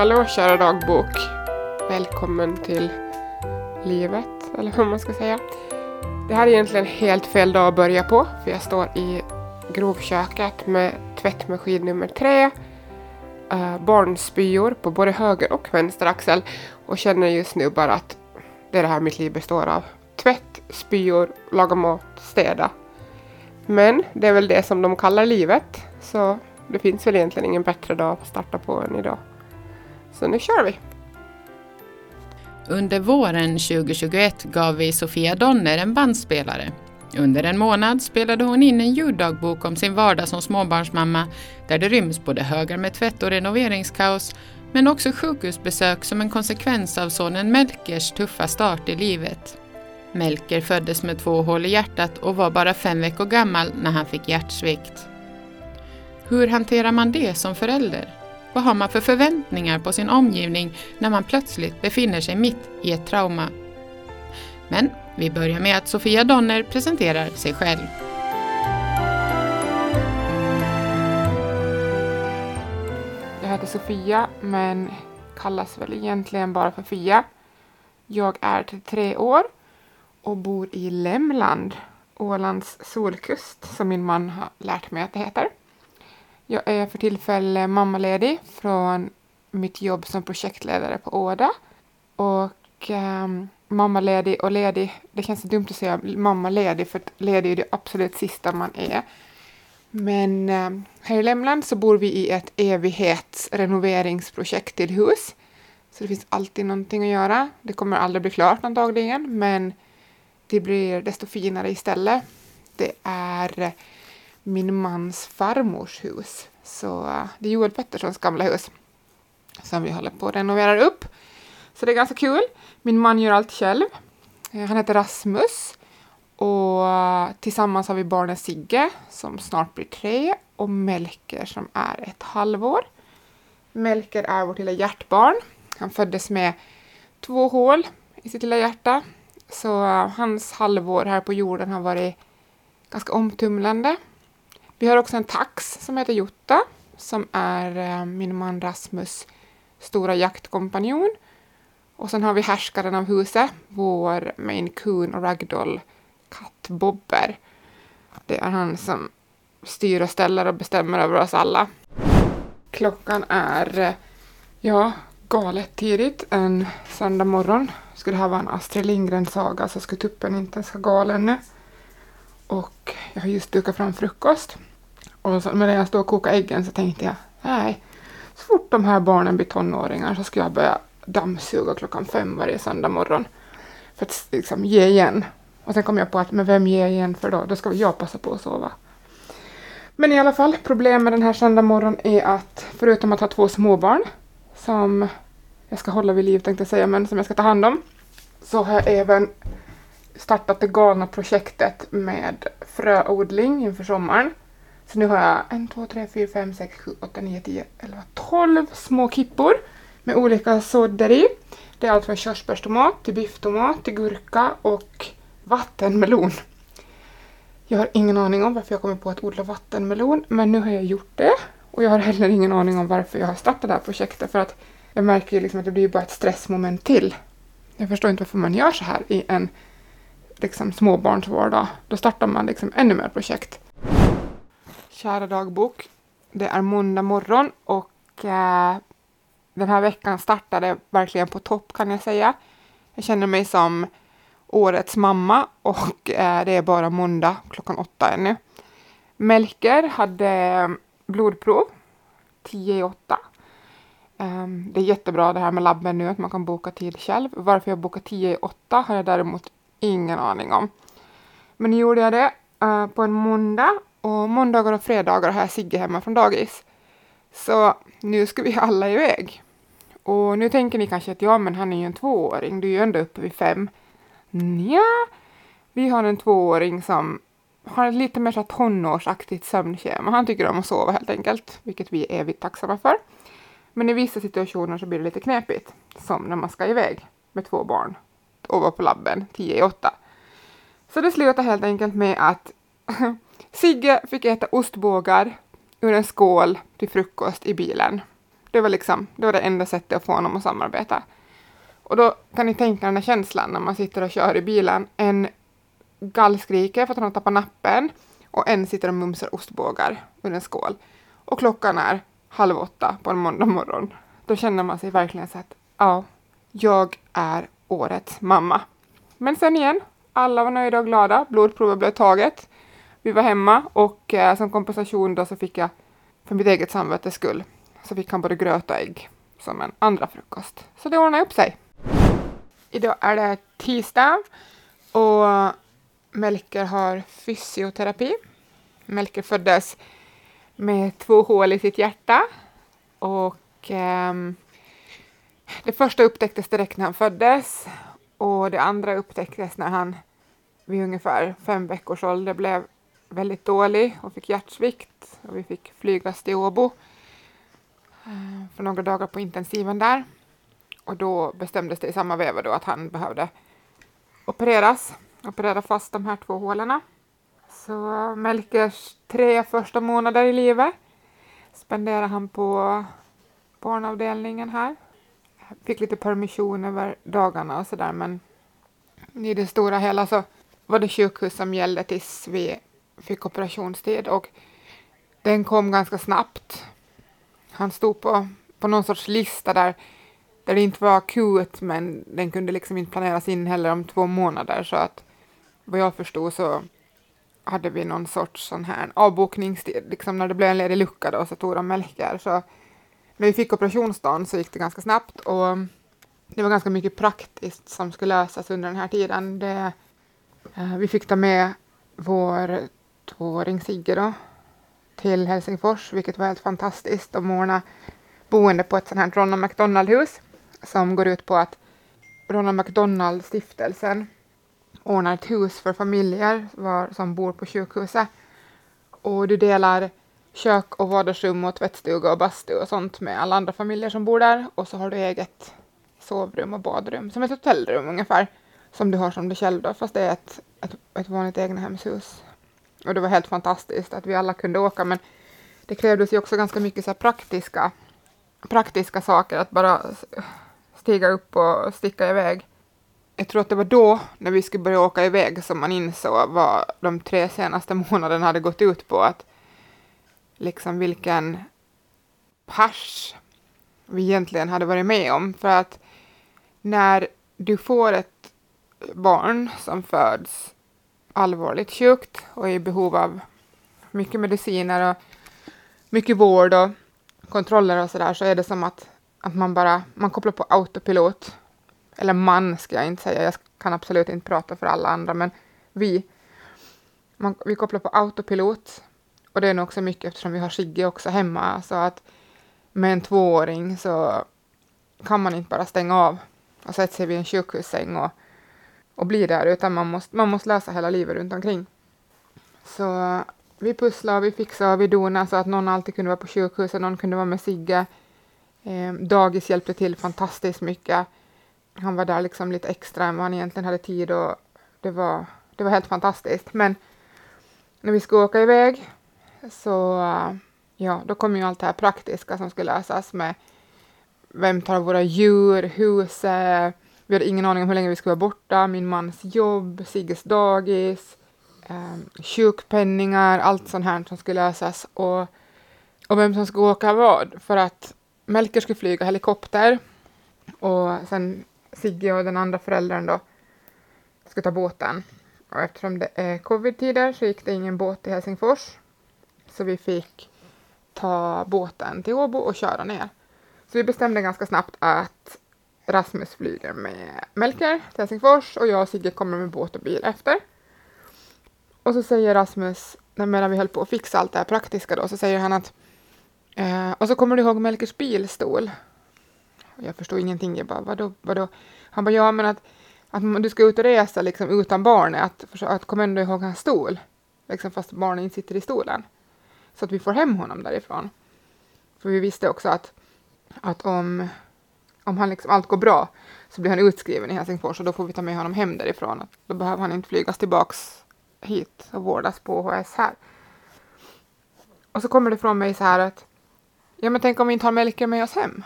Hallå kära dagbok! Välkommen till livet, eller hur man ska säga. Det här är egentligen helt fel dag att börja på, för jag står i grovköket med tvättmaskin nummer tre, äh, barnspyor på både höger och vänster axel och känner just nu bara att det är det här mitt liv består av. Tvätt, spyor, laga mat, städa. Men det är väl det som de kallar livet, så det finns väl egentligen ingen bättre dag att starta på än idag. Så nu kör vi! Under våren 2021 gav vi Sofia Donner en bandspelare. Under en månad spelade hon in en ljuddagbok om sin vardag som småbarnsmamma där det ryms både högar med tvätt och renoveringskaos men också sjukhusbesök som en konsekvens av sonen Melkers tuffa start i livet. Melker föddes med två hål i hjärtat och var bara fem veckor gammal när han fick hjärtsvikt. Hur hanterar man det som förälder? Vad har man för förväntningar på sin omgivning när man plötsligt befinner sig mitt i ett trauma? Men vi börjar med att Sofia Donner presenterar sig själv. Jag heter Sofia, men kallas väl egentligen bara för Fia. Jag är 33 år och bor i Lämland, Ålands solkust, som min man har lärt mig att det heter. Jag är för tillfället mammaledig från mitt jobb som projektledare på Åda. Och um, mammaledig och ledig, det känns dumt att säga mammaledig för ledig är det absolut sista man är. Men um, här i Lämland så bor vi i ett evighetsrenoveringsprojekt till hus. Så det finns alltid någonting att göra. Det kommer aldrig bli klart antagligen, men det blir desto finare istället. Det är min mans farmors hus. Så eh, det är Joel Petterssons gamla hus som vi håller på att renovera upp. Så det är ganska kul. Min man gör allt själv. Eh, han heter Rasmus och eh, tillsammans har vi barnen Sigge som snart blir tre och Melker som är ett halvår. Melker är vårt lilla hjärtbarn. Han föddes med två hål i sitt lilla hjärta. Så hans halvår här på jorden har varit ganska omtumlande. Vi har också en tax som heter Jutta som är eh, min man Rasmus stora jaktkompanjon. Och sen har vi härskaren av huset, vår main coon och ragdoll katt Bobber. Det är han som styr och ställer och bestämmer över oss alla. Klockan är, eh, ja, galet tidigt en söndag morgon. Skulle det här vara en Astrid Lindgren-saga så skulle tuppen inte ens vara galen nu. Och jag har just dukat fram frukost. Och så, medan jag stod och kokade äggen så tänkte jag, nej, så fort de här barnen blir tonåringar så ska jag börja dammsuga klockan fem varje söndag morgon. För att liksom ge igen. Och sen kom jag på att, men vem ger igen för då? Då ska jag passa på att sova. Men i alla fall, problemet med den här söndag morgon är att förutom att ha två småbarn som jag ska hålla vid liv tänkte jag säga, men som jag ska ta hand om, så har jag även startat det galna projektet med fröodling inför sommaren. Så nu har jag en, två, tre, fyra, fem, sex, sju, åtta, nio, tio, elva, tolv små kippor med olika sådder i. Det är allt från körsbärstomat till bifftomat till gurka och vattenmelon. Jag har ingen aning om varför jag kommer på att odla vattenmelon, men nu har jag gjort det. Och jag har heller ingen aning om varför jag har startat det här projektet, för att jag märker ju liksom att det blir bara ett stressmoment till. Jag förstår inte varför man gör så här i en liksom, småbarnsvardag. Då startar man liksom ännu mer projekt. Kära dagbok. Det är måndag morgon och eh, den här veckan startade verkligen på topp kan jag säga. Jag känner mig som årets mamma och eh, det är bara måndag klockan åtta ännu. Melker hade eh, blodprov tio i åtta. Um, det är jättebra det här med labben nu, att man kan boka tid själv. Varför jag bokade tio i åtta har jag däremot ingen aning om. Men nu gjorde jag det uh, på en måndag och måndagar och fredagar har jag Sigge hemma från dagis. Så nu ska vi alla iväg. Och nu tänker ni kanske att ja, men han är ju en tvååring, du är ju ändå uppe vid fem. Nja, vi har en tvååring som har ett lite mer så tonårsaktigt sömnschema. Han tycker om att sova helt enkelt, vilket vi är evigt tacksamma för. Men i vissa situationer så blir det lite knepigt, som när man ska iväg med två barn och vara på labben tio i åtta. Så det slutar helt enkelt med att Sigge fick äta ostbågar ur en skål till frukost i bilen. Det var liksom, det var det enda sättet att få honom att samarbeta. Och då kan ni tänka den här känslan när man sitter och kör i bilen. En gallskriker för att han har tappat nappen och en sitter och mumsar ostbågar ur en skål. Och klockan är halv åtta på en måndag morgon. Då känner man sig verkligen så att ja, jag är årets mamma. Men sen igen, alla var nöjda och glada. Blodprovet blev taget. Vi var hemma och eh, som kompensation då så fick jag för mitt eget samvetes skull så fick han både gröt och ägg som en andra frukost. Så det ordnade upp sig. Idag är det tisdag och Melker har fysioterapi. Melker föddes med två hål i sitt hjärta och eh, det första upptäcktes direkt när han föddes och det andra upptäcktes när han vid ungefär fem veckors ålder blev väldigt dålig och fick hjärtsvikt och vi fick flygas till Åbo eh, för några dagar på intensiven där. Och då bestämdes det i samma veva då att han behövde opereras, operera fast de här två hålen. Så eh, Melkers tre första månader i livet spenderade han på barnavdelningen här. Fick lite permission över dagarna och sådär men i det stora hela så var det sjukhus som gällde tills vi fick operationstid och den kom ganska snabbt. Han stod på, på någon sorts lista där, där det inte var akut men den kunde liksom inte planeras in heller om två månader så att vad jag förstod så hade vi någon sorts sån här avbokningstid, liksom när det blev en ledig lucka då så tog de Melker. Så när vi fick operationsdagen så gick det ganska snabbt och det var ganska mycket praktiskt som skulle lösas under den här tiden. Det, eh, vi fick ta med vår tvååring Sigge då till Helsingfors, vilket var helt fantastiskt. De ordnade boende på ett sånt här Ronald McDonald-hus som går ut på att Ronald McDonald-stiftelsen ordnar ett hus för familjer var, som bor på sjukhuset. Och du delar kök och vardagsrum och tvättstuga och bastu och sånt med alla andra familjer som bor där. Och så har du eget sovrum och badrum, som ett hotellrum ungefär, som du har som dig själv då, fast det är ett, ett, ett vanligt egnahemshus. Och det var helt fantastiskt att vi alla kunde åka, men det krävdes ju också ganska mycket så praktiska, praktiska saker, att bara stiga upp och sticka iväg. Jag tror att det var då, när vi skulle börja åka iväg, som man insåg vad de tre senaste månaderna hade gått ut på. Att liksom vilken pers vi egentligen hade varit med om. För att när du får ett barn som föds allvarligt sjukt och är i behov av mycket mediciner och mycket vård och kontroller och sådär så är det som att, att man bara man kopplar på autopilot. Eller man ska jag inte säga, jag kan absolut inte prata för alla andra men vi. Man, vi kopplar på autopilot och det är nog också mycket eftersom vi har Sigge också hemma så att med en tvååring så kan man inte bara stänga av och sätta sig vid en sjukhussäng och och bli där, utan man måste, man måste lösa hela livet runt omkring. Så vi pusslade och vi fixade och vi donade så att någon alltid kunde vara på sjukhuset, någon kunde vara med Sigge. Eh, dagis hjälpte till fantastiskt mycket. Han var där liksom lite extra än vad han egentligen hade tid och det var, det var helt fantastiskt. Men när vi skulle åka iväg så ja, då kom ju allt det här praktiska som skulle lösas med vem tar våra djur, huset, vi hade ingen aning om hur länge vi skulle vara borta, min mans jobb, Sigges dagis, eh, sjukpenningar, allt sånt här som skulle lösas och, och vem som skulle åka vad. För att Melker skulle flyga helikopter och sen Sigge och den andra föräldern då skulle ta båten. Och eftersom det är covid-tider så gick det ingen båt till Helsingfors. Så vi fick ta båten till Åbo och köra ner. Så vi bestämde ganska snabbt att Rasmus flyger med Melker till Helsingfors och jag och Sigge kommer med båt och bil efter. Och så säger Rasmus, medan vi höll på att fixa allt det här praktiska då, så säger han att eh, och så kommer du ihåg Melkers bilstol? Jag förstod ingenting, jag bara vadå, vadå? Han bara ja men att, att du ska ut och resa liksom utan barnet, att, att kom ändå ihåg hans stol, liksom fast barnet inte sitter i stolen. Så att vi får hem honom därifrån. För vi visste också att, att om om han liksom, allt går bra så blir han utskriven i Helsingfors och då får vi ta med honom hem därifrån. Då behöver han inte flygas tillbaks hit och vårdas på HS här. Och så kommer det från mig så här att ja men tänk om vi inte har Melker med oss hem?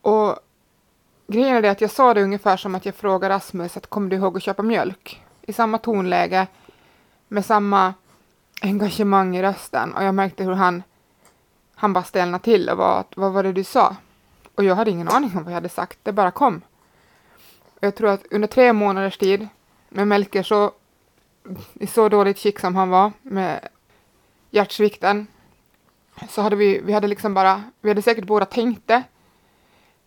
Och grejen är det att jag sa det ungefär som att jag frågade Rasmus att kommer du ihåg att köpa mjölk? I samma tonläge, med samma engagemang i rösten och jag märkte hur han, han bara stelnade till och var vad var det du sa? Och jag hade ingen aning om vad jag hade sagt, det bara kom. Och jag tror att under tre månaders tid med Melker så i så dåligt skick som han var med hjärtsvikten så hade vi, vi hade liksom bara, vi hade säkert båda tänkt det,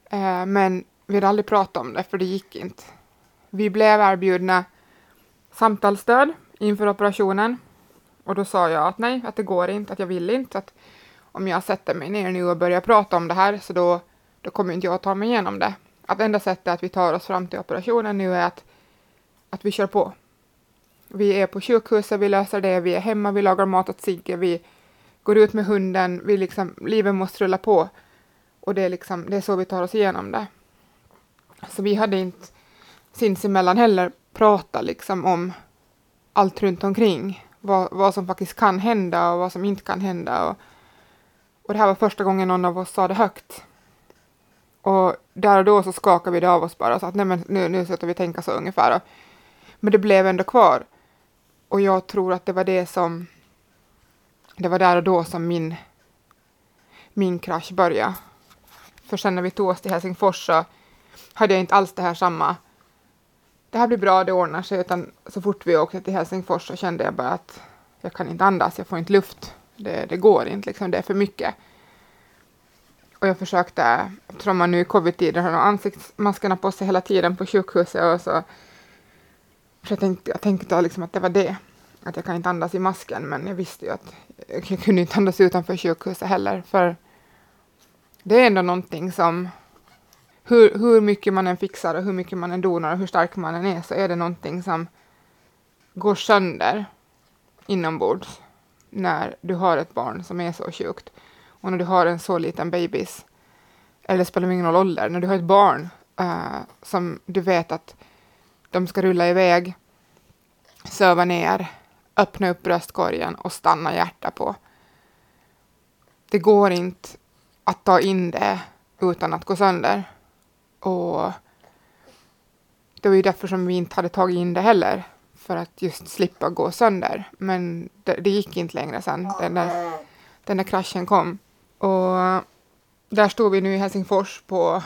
eh, men vi hade aldrig pratat om det för det gick inte. Vi blev erbjudna samtalsstöd inför operationen och då sa jag att nej, att det går inte, att jag vill inte, att om jag sätter mig ner nu och börjar prata om det här så då, då kommer inte jag att ta mig igenom det. Att enda sättet att vi tar oss fram till operationen nu är att, att vi kör på. Vi är på sjukhuset, vi löser det, vi är hemma, vi lagar mat åt Sigge, vi går ut med hunden, vi liksom, livet måste rulla på. Och det är, liksom, det är så vi tar oss igenom det. Så vi hade inte sinsemellan heller pratat liksom om allt runt omkring. Vad, vad som faktiskt kan hända och vad som inte kan hända. Och, och det här var första gången någon av oss sa det högt. Och där och då så skakade vi det av oss bara och sa att nej men nu, nu slutar vi tänka så ungefär. Men det blev ändå kvar. Och jag tror att det var det som, det var där och då som min, min krasch började. För sen när vi tog oss till Helsingfors så hade jag inte alls det här samma, det här blir bra, det ordnar sig, utan så fort vi åkte till Helsingfors så kände jag bara att jag kan inte andas, jag får inte luft, det, det går inte, liksom, det är för mycket. Och jag försökte, eftersom man nu i covid-tider har ansiktsmaskerna på sig hela tiden på sjukhuset och så. För jag tänkte, jag tänkte liksom att det var det, att jag kan inte andas i masken, men jag visste ju att jag kunde inte andas utanför sjukhuset heller, för det är ändå någonting som, hur, hur mycket man än fixar och hur mycket man än donar och hur stark man än är, så är det någonting som går sönder inombords när du har ett barn som är så sjukt och när du har en så liten bebis, eller spelar ingen roll ålder, när du har ett barn uh, som du vet att de ska rulla iväg, söva ner, öppna upp bröstkorgen och stanna hjärta på. Det går inte att ta in det utan att gå sönder. Och det var ju därför som vi inte hade tagit in det heller, för att just slippa gå sönder. Men det, det gick inte längre sen, den där, den där kraschen kom. Och där stod vi nu i Helsingfors på,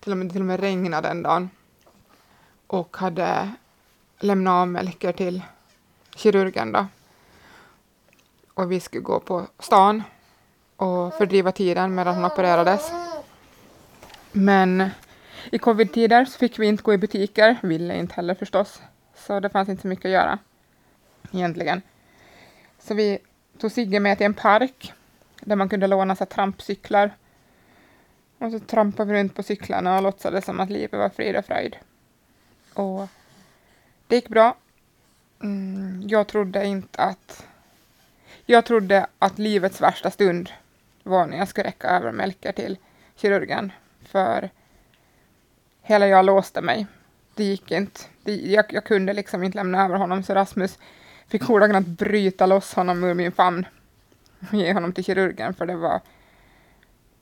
till och med, till och med regnade den dagen och hade lämnat av Melker till kirurgen då. Och vi skulle gå på stan och fördriva tiden medan hon opererades. Men i covid-tider så fick vi inte gå i butiker, ville inte heller förstås, så det fanns inte så mycket att göra egentligen. Så vi tog Sigge med till en park där man kunde låna sig trampcyklar. Och så trampade vi runt på cyklarna och låtsades som att livet var frid och fröjd. Och det gick bra. Mm, jag trodde inte att... Jag trodde att livets värsta stund var när jag skulle räcka över Melker till kirurgen. För hela jag låste mig. Det gick inte. Det, jag, jag, kunde liksom inte lämna över honom så Rasmus fick ordagrant bryta loss honom ur min famn ge honom till kirurgen för det var...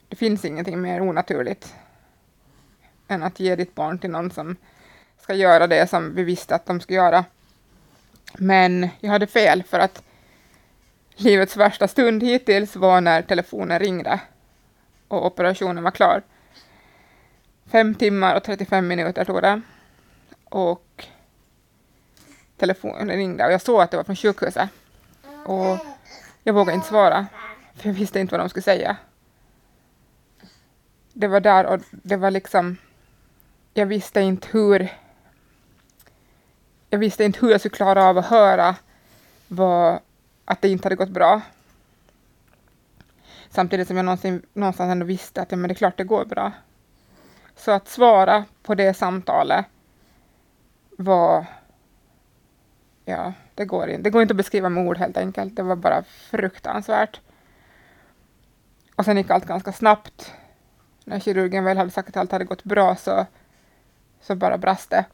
Det finns ingenting mer onaturligt än att ge ditt barn till någon som ska göra det som vi visste att de skulle göra. Men jag hade fel för att livets värsta stund hittills var när telefonen ringde och operationen var klar. Fem timmar och 35 minuter tog det. Och telefonen ringde och jag såg att det var från sjukhuset. Och jag vågade inte svara, för jag visste inte vad de skulle säga. Det var där och det var liksom, jag visste inte hur jag visste inte hur jag skulle klara av att höra vad, att det inte hade gått bra. Samtidigt som jag någonsin, någonstans ändå visste att ja, men det är klart det går bra. Så att svara på det samtalet var... Ja, det går inte. Det går inte att beskriva med ord helt enkelt. Det var bara fruktansvärt. Och sen gick allt ganska snabbt. När kirurgen väl hade sagt att allt hade gått bra så, så bara brast det.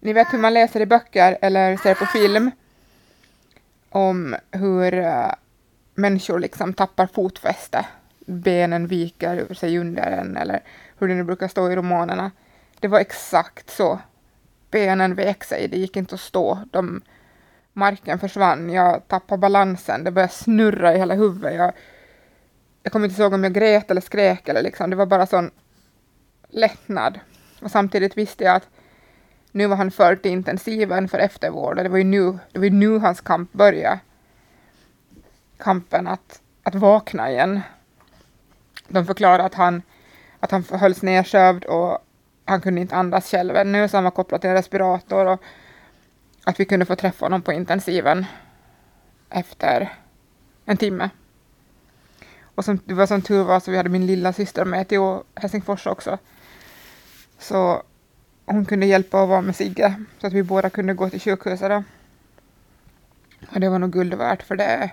Ni vet hur man läser i böcker eller ser på film om hur uh, människor liksom tappar fotfäste. Benen viker sig under en eller hur det nu brukar stå i romanerna. Det var exakt så. Benen vek sig, det gick inte att stå. De, marken försvann, jag tappade balansen, det började snurra i hela huvudet. Jag, jag kommer inte ihåg om jag grät eller skrek eller liksom, det var bara sån lättnad. Och samtidigt visste jag att nu var han förd till intensiven för eftervård och det var ju nu, det var ju nu hans kamp började. Kampen att, att vakna igen. De förklarade att han, att han hölls nedsövd och han kunde inte andas själv ännu så han var kopplad till en respirator och att vi kunde få träffa honom på intensiven efter en timme. Och som, det var som tur var så vi hade min lilla syster med till Helsingfors också. Så hon kunde hjälpa och vara med Sigge så att vi båda kunde gå till sjukhuset. Då. Och det var nog guld värt för det,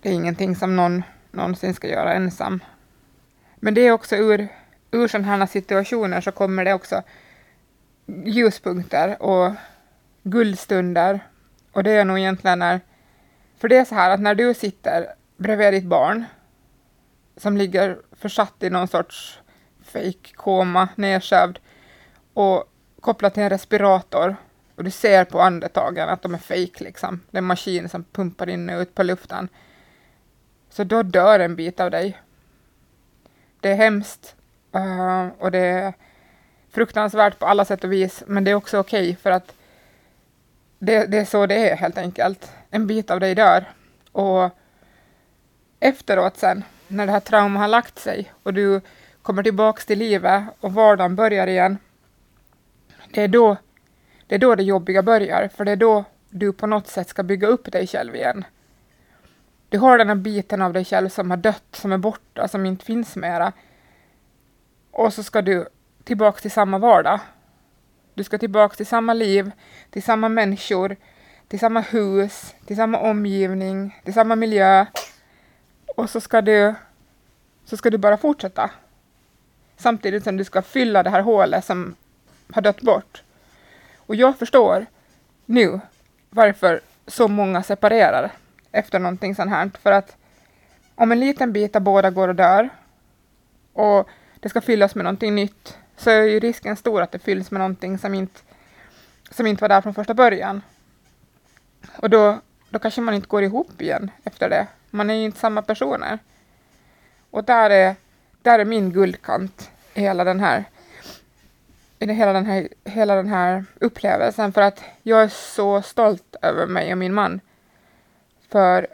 det är ingenting som någon någonsin ska göra ensam. Men det är också ur, ur sådana här situationer så kommer det också ljuspunkter och guldstunder. Och det är nog egentligen när, för det är så här att när du sitter bredvid ditt barn som ligger försatt i någon sorts fake koma, nedsövd och kopplat till en respirator och du ser på andetagen att de är fake liksom. Det är en maskin som pumpar in och ut på luften. Så då dör en bit av dig. Det är hemskt uh, och det är fruktansvärt på alla sätt och vis, men det är också okej okay för att det, det, är så det är helt enkelt. En bit av dig dör. Och efteråt sen, när det här traumat har lagt sig och du kommer tillbaks till livet och vardagen börjar igen, det är då det, är då det jobbiga börjar, för det är då du på något sätt ska bygga upp dig själv igen. Du har den här biten av dig själv som har dött, som är borta, som inte finns mera. Och så ska du tillbaka till samma vardag. Du ska tillbaka till samma liv, till samma människor, till samma hus, till samma omgivning, till samma miljö. Och så ska du, så ska du bara fortsätta. Samtidigt som du ska fylla det här hålet som har dött bort. Och jag förstår nu varför så många separerar efter någonting sånt här. För att om en liten bit av båda går och dör och det ska fyllas med någonting nytt så är ju risken stor att det fylls med någonting som inte, som inte var där från första början. Och då, då kanske man inte går ihop igen efter det. Man är ju inte samma personer. Och där är, där är min guldkant i hela den här i hela den, här, hela den här upplevelsen för att jag är så stolt över mig och min man för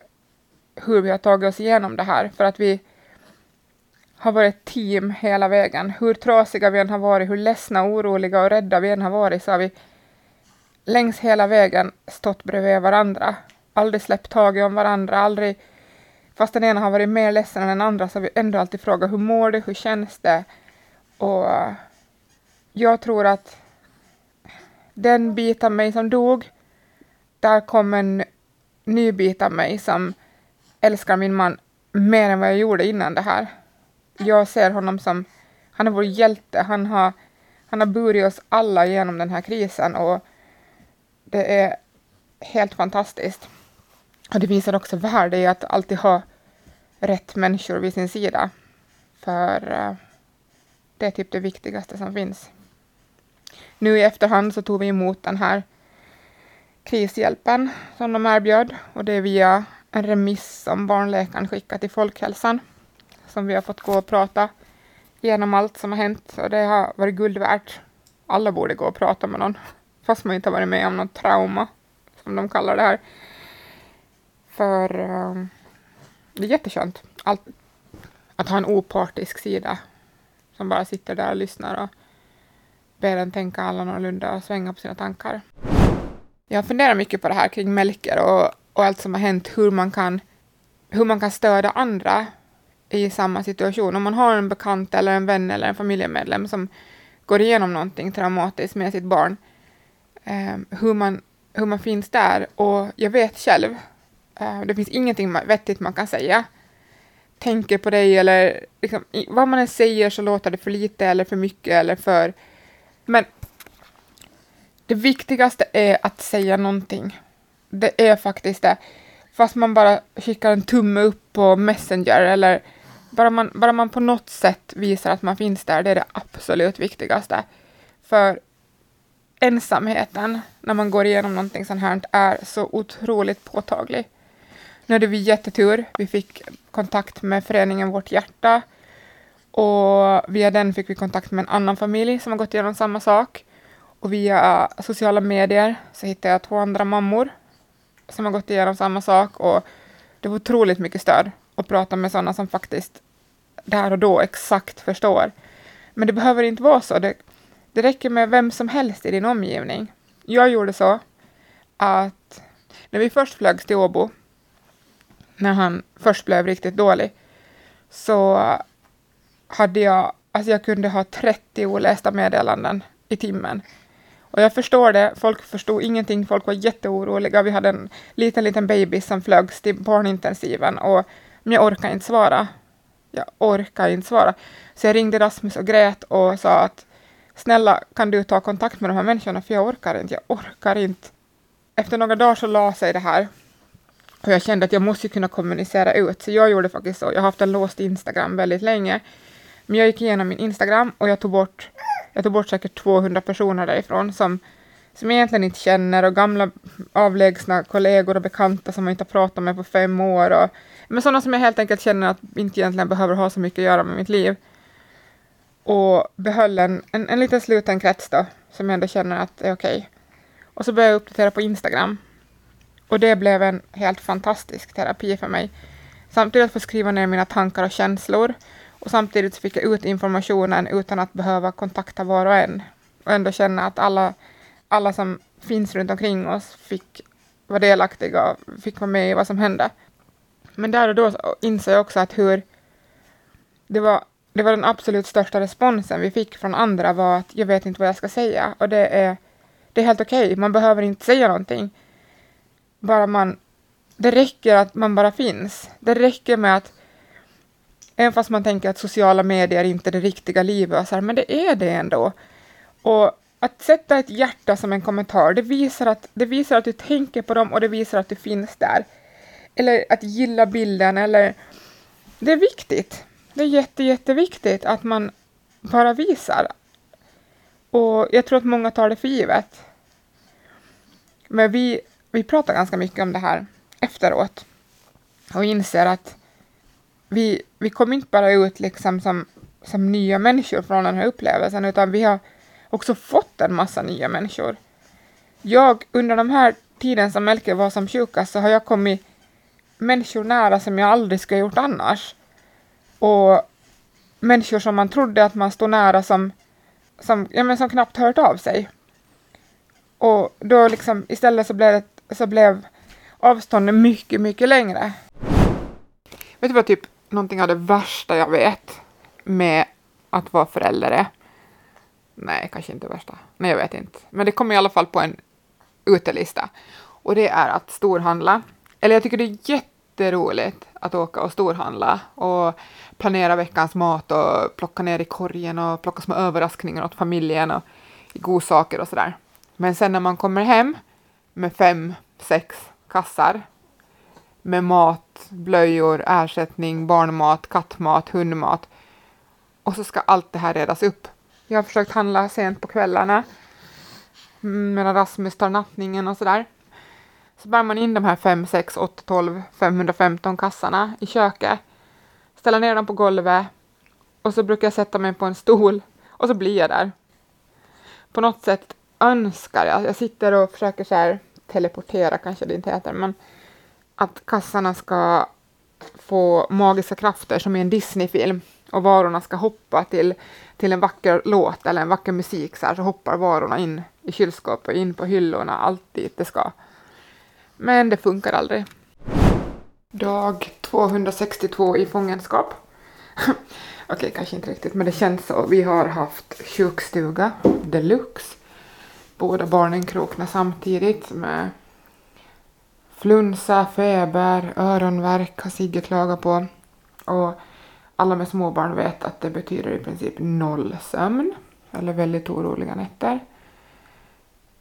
hur vi har tagit oss igenom det här, för att vi har varit ett team hela vägen. Hur trasiga vi än har varit, hur ledsna, oroliga och rädda vi än har varit, så har vi längs hela vägen stått bredvid varandra. Aldrig släppt taget om varandra, aldrig... Fast den ena har varit mer ledsen än den andra så har vi ändå alltid frågat hur mår du, hur känns det? Och jag tror att den bit av mig som dog, där kom en ny bit av mig som älskar min man mer än vad jag gjorde innan det här. Jag ser honom som, han är vår hjälte, han har, han har burit oss alla genom den här krisen och det är helt fantastiskt. Och det visar också värde i att alltid ha rätt människor vid sin sida. För eh, det är typ det viktigaste som finns. Nu i efterhand så tog vi emot den här krishjälpen som de erbjöd och det är via en remiss som barnläkaren skickat till Folkhälsan som vi har fått gå och prata igenom allt som har hänt och det har varit guld värt. Alla borde gå och prata med någon fast man inte har varit med om något trauma som de kallar det här. För um, det är jätteskönt allt, att ha en opartisk sida som bara sitter där och lyssnar och ber en tänka annorlunda och svänga på sina tankar. Jag funderar mycket på det här kring Melker och, och allt som har hänt, hur man kan, hur man kan stödja andra i samma situation. Om man har en bekant eller en vän eller en familjemedlem som går igenom någonting traumatiskt med sitt barn, eh, hur, man, hur man finns där. Och jag vet själv, eh, det finns ingenting vettigt man kan säga. Tänker på dig eller liksom, vad man än säger så låter det för lite eller för mycket eller för men det viktigaste är att säga någonting. Det är faktiskt det. fast man bara skickar en tumme upp på Messenger eller bara man, bara man på något sätt visar att man finns där, det är det absolut viktigaste. För ensamheten när man går igenom någonting sånt här är så otroligt påtaglig. Nu hade vi jättetur. Vi fick kontakt med föreningen Vårt Hjärta och via den fick vi kontakt med en annan familj som har gått igenom samma sak. Och via sociala medier så hittade jag två andra mammor som har gått igenom samma sak och det var otroligt mycket stöd och prata med sådana som faktiskt där och då exakt förstår. Men det behöver inte vara så. Det, det räcker med vem som helst i din omgivning. Jag gjorde så att när vi först flögs till Åbo, när han först blev riktigt dålig, så hade jag, alltså jag kunde ha 30 olästa meddelanden i timmen. Och jag förstår det, folk förstod ingenting, folk var jätteoroliga. Vi hade en liten, liten baby som flögs till barnintensiven och men jag orkar inte svara. Jag orkar inte svara. Så jag ringde Rasmus och grät och sa att snälla, kan du ta kontakt med de här människorna, för jag orkar inte, jag orkar inte. Efter några dagar så la sig det här och jag kände att jag måste kunna kommunicera ut, så jag gjorde faktiskt så. Jag har haft en låst Instagram väldigt länge, men jag gick igenom min Instagram och jag tog bort, jag tog bort säkert 200 personer därifrån som, som jag egentligen inte känner och gamla avlägsna kollegor och bekanta som jag inte har pratat med på fem år. Och, men sådana som jag helt enkelt känner att inte egentligen behöver ha så mycket att göra med mitt liv och behöll en, en, en liten sluten krets då, som jag ändå känner att är okej. Okay. Och så började jag uppdatera på Instagram. Och det blev en helt fantastisk terapi för mig. Samtidigt få skriva ner mina tankar och känslor och samtidigt fick jag ut informationen utan att behöva kontakta var och en och ändå känna att alla, alla som finns runt omkring oss fick vara delaktiga och fick vara med i vad som hände. Men där och då insåg jag också att hur det var det var den absolut största responsen vi fick från andra var att jag vet inte vad jag ska säga och det är, det är helt okej, okay. man behöver inte säga någonting. Bara man, det räcker att man bara finns. Det räcker med att, även fast man tänker att sociala medier inte är det riktiga livet, så här, men det är det ändå. Och att sätta ett hjärta som en kommentar, det visar, att, det visar att du tänker på dem och det visar att du finns där. Eller att gilla bilden eller... Det är viktigt. Det är jätte, jätteviktigt att man bara visar. Och jag tror att många tar det för givet. Men vi, vi pratar ganska mycket om det här efteråt och inser att vi, vi kommer inte bara ut liksom som, som nya människor från den här upplevelsen, utan vi har också fått en massa nya människor. Jag, under de här tiden som Melker var som sjukast, så har jag kommit människor nära som jag aldrig skulle ha gjort annars och människor som man trodde att man stod nära som, som, ja, men som knappt hört av sig. Och då liksom istället så blev, det, så blev avstånden mycket, mycket längre. Vet du vad typ någonting av det värsta jag vet med att vara förälder är? Nej, kanske inte värsta. Nej, jag vet inte. Men det kommer i alla fall på en utelista. Och det är att storhandla. Eller jag tycker det är jätteroligt att åka och storhandla och planera veckans mat och plocka ner i korgen och plocka små överraskningar åt familjen och godsaker och sådär. Men sen när man kommer hem med fem, sex kassar med mat, blöjor, ersättning, barnmat, kattmat, hundmat och så ska allt det här redas upp. Jag har försökt handla sent på kvällarna. Mm, Medan Rasmus tar nattningen och sådär. Så bär man in de här 5, 6, 8, 12, 515 kassarna i köket, ställer ner dem på golvet. Och så brukar jag sätta mig på en stol. Och så blir jag där. På något sätt önskar jag, jag sitter och försöker så här teleportera kanske det inte heter, men att kassarna ska få magiska krafter som i en Disney-film och varorna ska hoppa till, till en vacker låt eller en vacker musik så här, så hoppar varorna in i kylskåpet och in på hyllorna, allt dit det ska. Men det funkar aldrig. Dag 262 i fångenskap. Okej, okay, kanske inte riktigt, men det känns så. Vi har haft sjukstuga deluxe. Båda barnen krokna samtidigt med flunsa, feber, öronvärk har Sigge klagat på. Och alla med småbarn vet att det betyder i princip noll sömn eller väldigt oroliga nätter.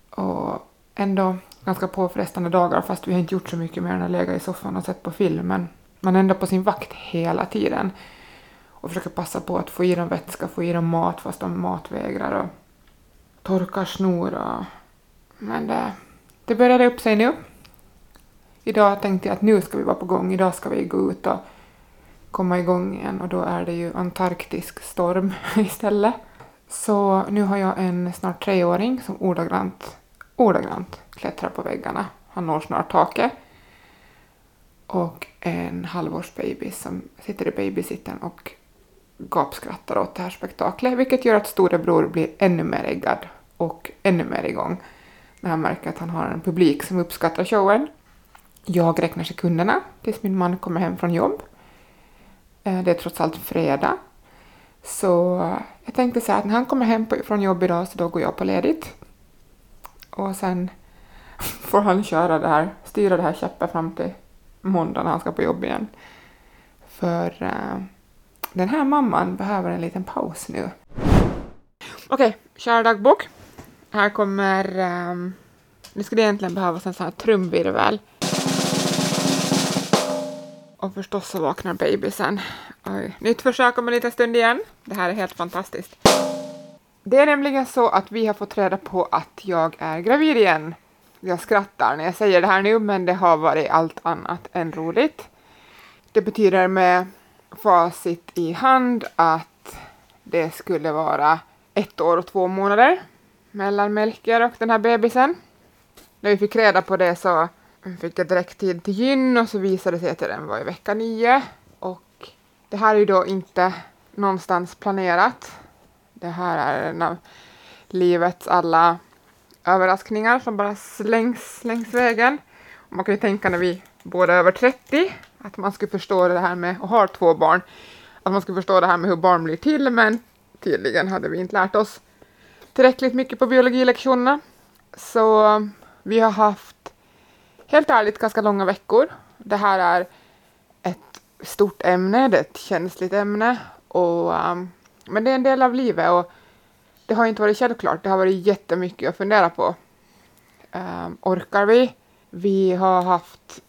Och ändå ganska påfrestande dagar fast vi har inte gjort så mycket mer än att lägga i soffan och sett på film. Men man är ändå på sin vakt hela tiden och försöker passa på att få i dem vätska, få i dem mat fast de matvägrar och torkar snor och... Men det, det började upp sig nu. Idag tänkte jag att nu ska vi vara på gång, idag ska vi gå ut och komma igång igen och då är det ju antarktisk storm istället. Så nu har jag en snart treåring som ordagrant, ordagrant klättrar på väggarna. Han når snart taket. Och en halvårsbaby som sitter i babysitten och gapskrattar åt det här spektaklet, vilket gör att storebror blir ännu mer äggad och ännu mer igång när han märker att han har en publik som uppskattar showen. Jag räknar sekunderna tills min man kommer hem från jobb. Eh, det är trots allt fredag. Så eh, jag tänkte säga att när han kommer hem från jobb idag så då går jag på ledigt. Och sen får han köra det här, styra det här käppet fram till måndag när han ska på jobb igen. För uh, den här mamman behöver en liten paus nu. Okej, okay, kära dagbok. Här kommer... Um, nu skulle egentligen behövas en sån här trumvirvel. Och förstås så vaknar bebisen. Oj. Nytt försök om en liten stund igen. Det här är helt fantastiskt. Det är nämligen så att vi har fått reda på att jag är gravid igen. Jag skrattar när jag säger det här nu, men det har varit allt annat än roligt. Det betyder med facit i hand att det skulle vara ett år och två månader mellan Melker och den här bebisen. När vi fick reda på det så fick jag direkt tid till gyn och så visade det sig att den var i vecka nio. Och det här är ju då inte någonstans planerat. Det här är en av livets alla överraskningar som bara slängs längs vägen. Och man kan ju tänka när vi båda är över 30 att man skulle förstå det här med att ha två barn. Att man skulle förstå det här med hur barn blir till men tydligen hade vi inte lärt oss tillräckligt mycket på biologilektionerna. Så vi har haft helt ärligt ganska långa veckor. Det här är ett stort ämne, det är ett känsligt ämne och um, men det är en del av livet och det har inte varit självklart. Det har varit jättemycket att fundera på. Um, orkar vi? Vi har haft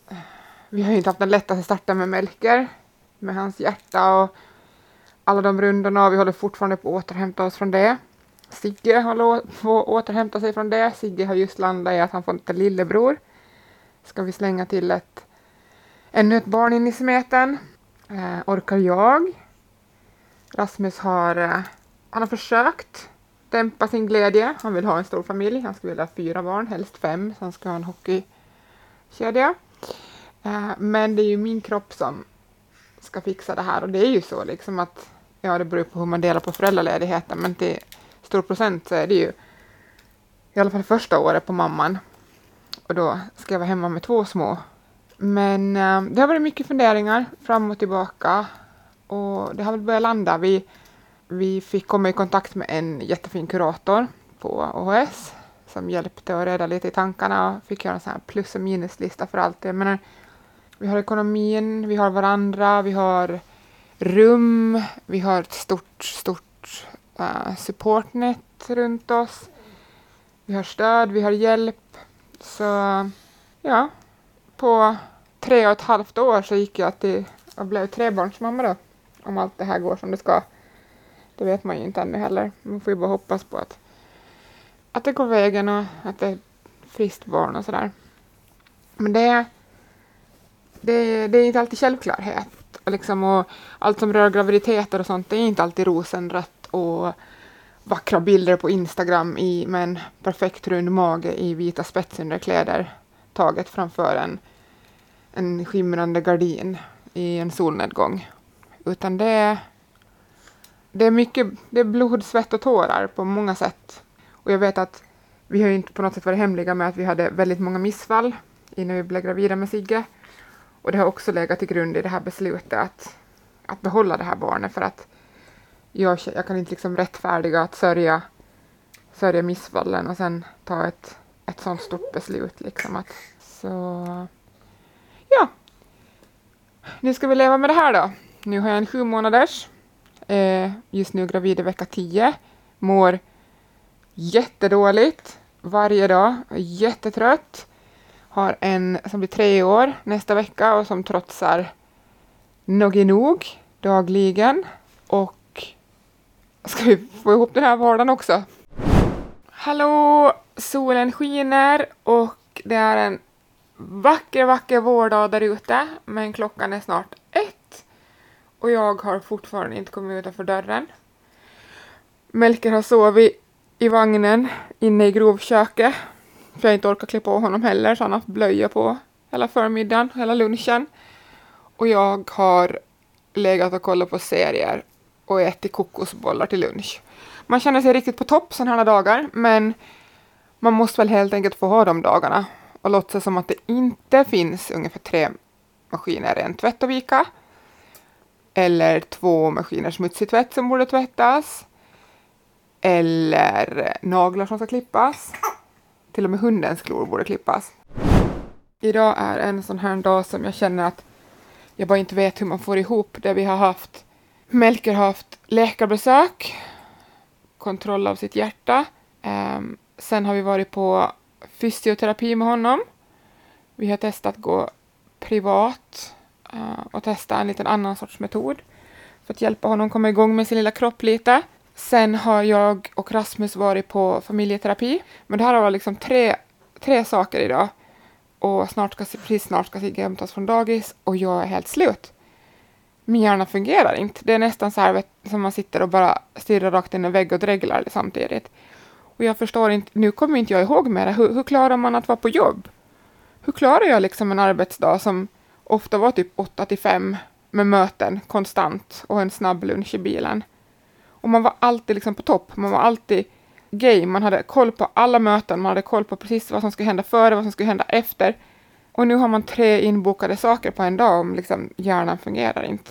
vi har inte haft den lättaste starten med Melker, med hans hjärta och alla de rundorna och vi håller fortfarande på att återhämta oss från det. Sigge håller på att återhämta sig från det. Sigge har just landat i att han får en lillebror. Ska vi slänga till ett ännu ett barn in i smeten. Eh, orkar jag? Rasmus har, eh, han har försökt dämpa sin glädje. Han vill ha en stor familj. Han skulle vilja ha fyra barn, helst fem, så han ska ha en hockeykedja. Eh, men det är ju min kropp som ska fixa det här och det är ju så liksom att ja, det beror på hur man delar på föräldraledigheten, men till stor procent så är det ju i alla fall första året på mamman och då ska jag vara hemma med två små. Men eh, det har varit mycket funderingar fram och tillbaka och det har väl börjat landa. Vi, vi fick komma i kontakt med en jättefin kurator på OHS som hjälpte och reda lite i tankarna och fick göra en sån här plus och minuslista för allt. Jag menar, vi har ekonomin, vi har varandra, vi har rum, vi har ett stort, stort uh, supportnät runt oss. Vi har stöd, vi har hjälp. Så ja, på tre och ett halvt år så gick jag till och blev trebarnsmamma då. Om allt det här går som det ska. Det vet man ju inte ännu heller. Man får ju bara hoppas på att, att det går vägen och att det är ett friskt barn och sådär. Men det, det, det är inte alltid självklarhet. Och liksom, och allt som rör graviditeter och sånt, det är inte alltid rosenrött och vackra bilder på Instagram i, med en perfekt rund mage i vita spetsunderkläder taget framför en, en skimrande gardin i en solnedgång. Utan det är, det är mycket det är blod, svett och tårar på många sätt. Och jag vet att vi har inte på något sätt varit hemliga med att vi hade väldigt många missfall innan vi blev gravida med Sigge. Och det har också legat till grund i det här beslutet att, att behålla det här barnet för att jag, jag kan inte liksom rättfärdiga att sörja, sörja missfallen och sen ta ett, ett sånt stort beslut. Liksom att, så ja, nu ska vi leva med det här då. Nu har jag en sju månaders, eh, just nu gravid i vecka 10. mår jättedåligt varje dag, jättetrött Har en som blir tre år nästa vecka och som trotsar nog nog dagligen. Och ska vi få ihop den här vardagen också? Hallå! Solen skiner och det är en vacker, vacker vårdag där ute, men klockan är snart ett och jag har fortfarande inte kommit utanför dörren. Melker har sovit i vagnen inne i grovköket, för jag inte orkar klä på honom heller, så han har haft blöja på hela förmiddagen, hela lunchen. Och jag har legat och kollat på serier och ätit kokosbollar till lunch. Man känner sig riktigt på topp sådana här dagar, men man måste väl helt enkelt få ha de dagarna och låtsas som att det inte finns ungefär tre maskiner rent tvätt att vika. Eller två maskiner smutsig tvätt som borde tvättas. Eller naglar som ska klippas. Till och med hundens klor borde klippas. Idag är en sån här dag som jag känner att jag bara inte vet hur man får ihop det. Vi har haft Melker har haft läkarbesök, kontroll av sitt hjärta. Um, sen har vi varit på fysioterapi med honom. Vi har testat att gå privat uh, och testa en liten annan sorts metod för att hjälpa honom komma igång med sin lilla kropp lite. Sen har jag och Rasmus varit på familjeterapi. Men det här var liksom tre, tre saker idag. Och snart ska, precis snart ska Sigge hämtas från dagis och jag är helt slut. Min hjärna fungerar inte. Det är nästan så här vet, som man sitter och bara stirrar rakt in i en vägg och dreglar samtidigt. Och jag förstår inte, nu kommer inte jag ihåg mer, hur, hur klarar man att vara på jobb? Hur klarar jag liksom en arbetsdag som ofta var typ 8 till 5 med möten konstant och en snabb lunch i bilen? Och man var alltid liksom på topp, man var alltid game, man hade koll på alla möten, man hade koll på precis vad som skulle hända före, vad som skulle hända efter. Och nu har man tre inbokade saker på en dag om liksom hjärnan fungerar inte.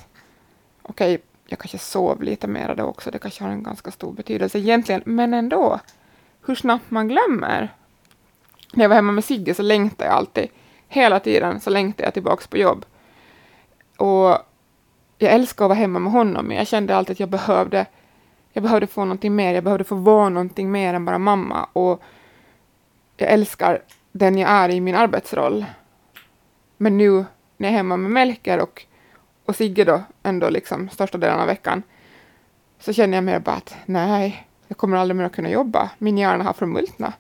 Okej, jag kanske sov lite mer då också, det kanske har en ganska stor betydelse egentligen, men ändå hur snabbt man glömmer. När jag var hemma med Sigge så längtade jag alltid, hela tiden så längtade jag tillbaka på jobb. Och jag älskar att vara hemma med honom, men jag kände alltid att jag behövde, jag behövde få någonting mer, jag behövde få vara någonting mer än bara mamma. Och jag älskar den jag är i min arbetsroll. Men nu när jag är hemma med Melker och, och Sigge då, ändå liksom största delen av veckan, så känner jag mer bara att nej, jag kommer aldrig mer att kunna jobba. Min hjärna har förmultnat.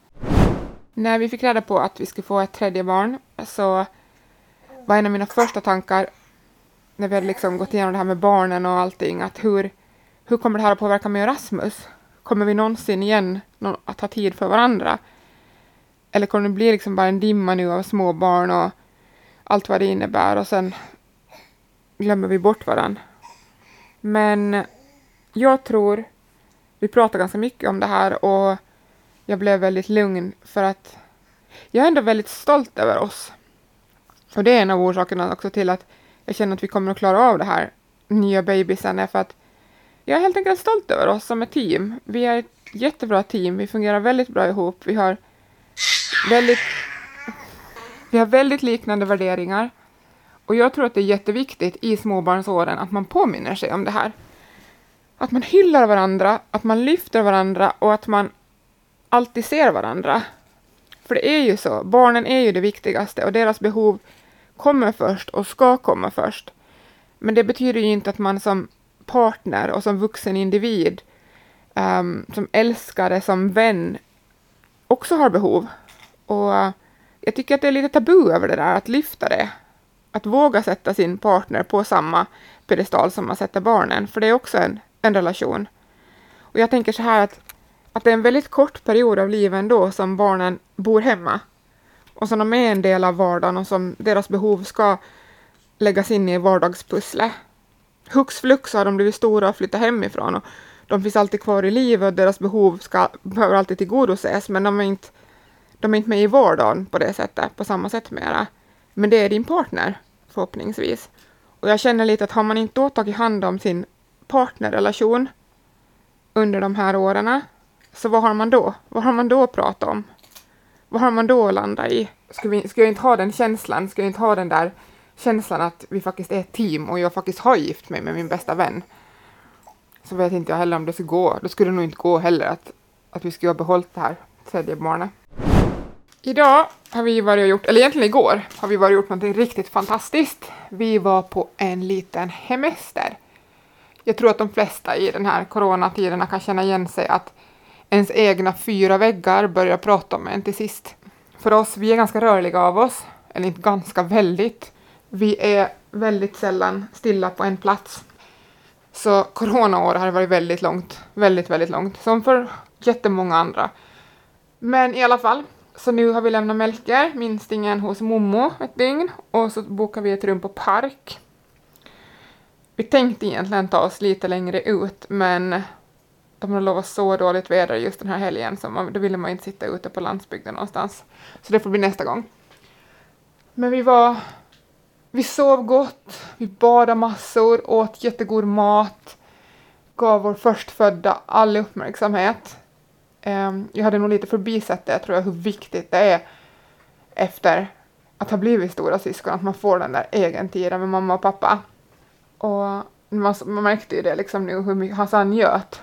När vi fick reda på att vi skulle få ett tredje barn så var en av mina första tankar när vi hade liksom gått igenom det här med barnen och allting att hur, hur kommer det här att påverka mig och Rasmus? Kommer vi någonsin igen att ha tid för varandra? Eller kommer det bli liksom bara en dimma nu av småbarn och allt vad det innebär och sen glömmer vi bort varandra? Men jag tror vi pratar ganska mycket om det här och jag blev väldigt lugn för att jag är ändå väldigt stolt över oss. Och det är en av orsakerna också till att jag känner att vi kommer att klara av det här nya bebisen är för att jag är helt enkelt stolt över oss som ett team. Vi är ett jättebra team, vi fungerar väldigt bra ihop, vi har väldigt, vi har väldigt liknande värderingar. Och jag tror att det är jätteviktigt i småbarnsåren att man påminner sig om det här att man hyllar varandra, att man lyfter varandra och att man alltid ser varandra. För det är ju så, barnen är ju det viktigaste och deras behov kommer först och ska komma först. Men det betyder ju inte att man som partner och som vuxen individ, um, som älskare, som vän, också har behov. Och uh, jag tycker att det är lite tabu över det där, att lyfta det. Att våga sätta sin partner på samma pedestal som man sätter barnen, för det är också en en relation. Och jag tänker så här att, att det är en väldigt kort period av livet ändå som barnen bor hemma och som de är en del av vardagen och som deras behov ska läggas in i vardagspusslet. Hux flux har de blivit stora och flyttat hemifrån och de finns alltid kvar i livet och deras behov ska, behöver alltid tillgodoses men de är, inte, de är inte med i vardagen på det sättet, på samma sätt mera. Men det är din partner, förhoppningsvis. Och jag känner lite att har man inte då tagit hand om sin partnerrelation under de här åren, så vad har man då? Vad har man då att prata om? Vad har man då att landa i? Ska, vi, ska jag inte ha den känslan? Ska jag inte ha den där känslan att vi faktiskt är ett team och jag faktiskt har gift mig med min bästa vän? Så vet inte jag heller om det ska gå. Då skulle det nog inte gå heller att, att vi skulle ha behållit det här tredje barnet. Idag har vi varit och gjort, eller egentligen igår, har vi varit och gjort något riktigt fantastiskt. Vi var på en liten hemester. Jag tror att de flesta i den här coronatiderna kan känna igen sig att ens egna fyra väggar börjar prata om en till sist. För oss, vi är ganska rörliga av oss, eller inte ganska, väldigt. Vi är väldigt sällan stilla på en plats. Så coronaår har varit väldigt långt, väldigt, väldigt långt, som för jättemånga andra. Men i alla fall, så nu har vi lämnat Melker, minstingen, hos Momo ett dygn och så bokar vi ett rum på Park. Vi tänkte egentligen ta oss lite längre ut, men de har lovat så dåligt väder just den här helgen så man, då ville man inte sitta ute på landsbygden någonstans. Så det får bli nästa gång. Men vi var... Vi sov gott, vi badade massor, åt jättegod mat, gav vår förstfödda all uppmärksamhet. Ehm, jag hade nog lite förbisett det, tror jag, hur viktigt det är efter att ha blivit stora syskon, att man får den där egen tiden med mamma och pappa. Och man, man märkte ju det liksom nu hur mycket han njöt.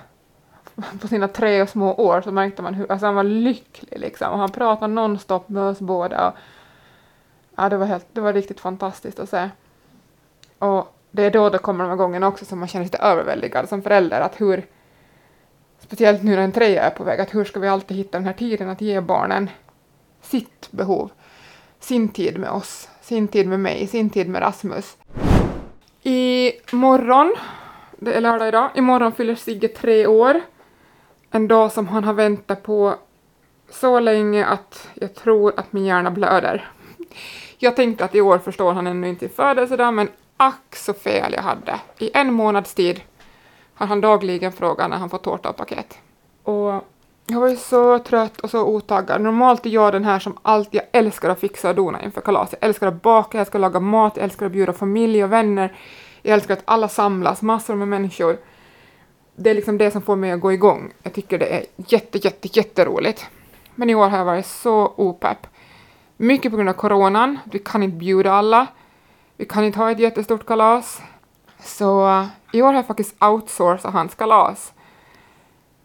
På sina tre och små år så märkte man hur, alltså han var lycklig liksom och han pratade nonstop med oss båda. Och, ja, det var, helt, det var riktigt fantastiskt att se. Och det är då det kommer de här gångerna också som man känner sig lite överväldigad som förälder, att hur speciellt nu när en trea är på väg, att hur ska vi alltid hitta den här tiden att ge barnen sitt behov, sin tid med oss, sin tid med mig, sin tid med Rasmus. I morgon, det är lördag idag, imorgon fyller Sigge tre år. En dag som han har väntat på så länge att jag tror att min hjärna blöder. Jag tänkte att i år förstår han ännu inte födelsedag, men ack så fel jag hade. I en månads tid har han dagligen frågat när han får tårta och paket. Och jag var ju så trött och så otaggad. Normalt är jag den här som alltid, jag älskar att fixa och dona inför kalas. Jag älskar att baka, jag älskar att laga mat, jag älskar att bjuda familj och vänner. Jag älskar att alla samlas, massor med människor. Det är liksom det som får mig att gå igång. Jag tycker det är jätte, jätte, jätteroligt. Men i år har jag varit så opepp. Mycket på grund av coronan. Vi kan inte bjuda alla. Vi kan inte ha ett jättestort kalas. Så i år har jag faktiskt outsourcat hans kalas.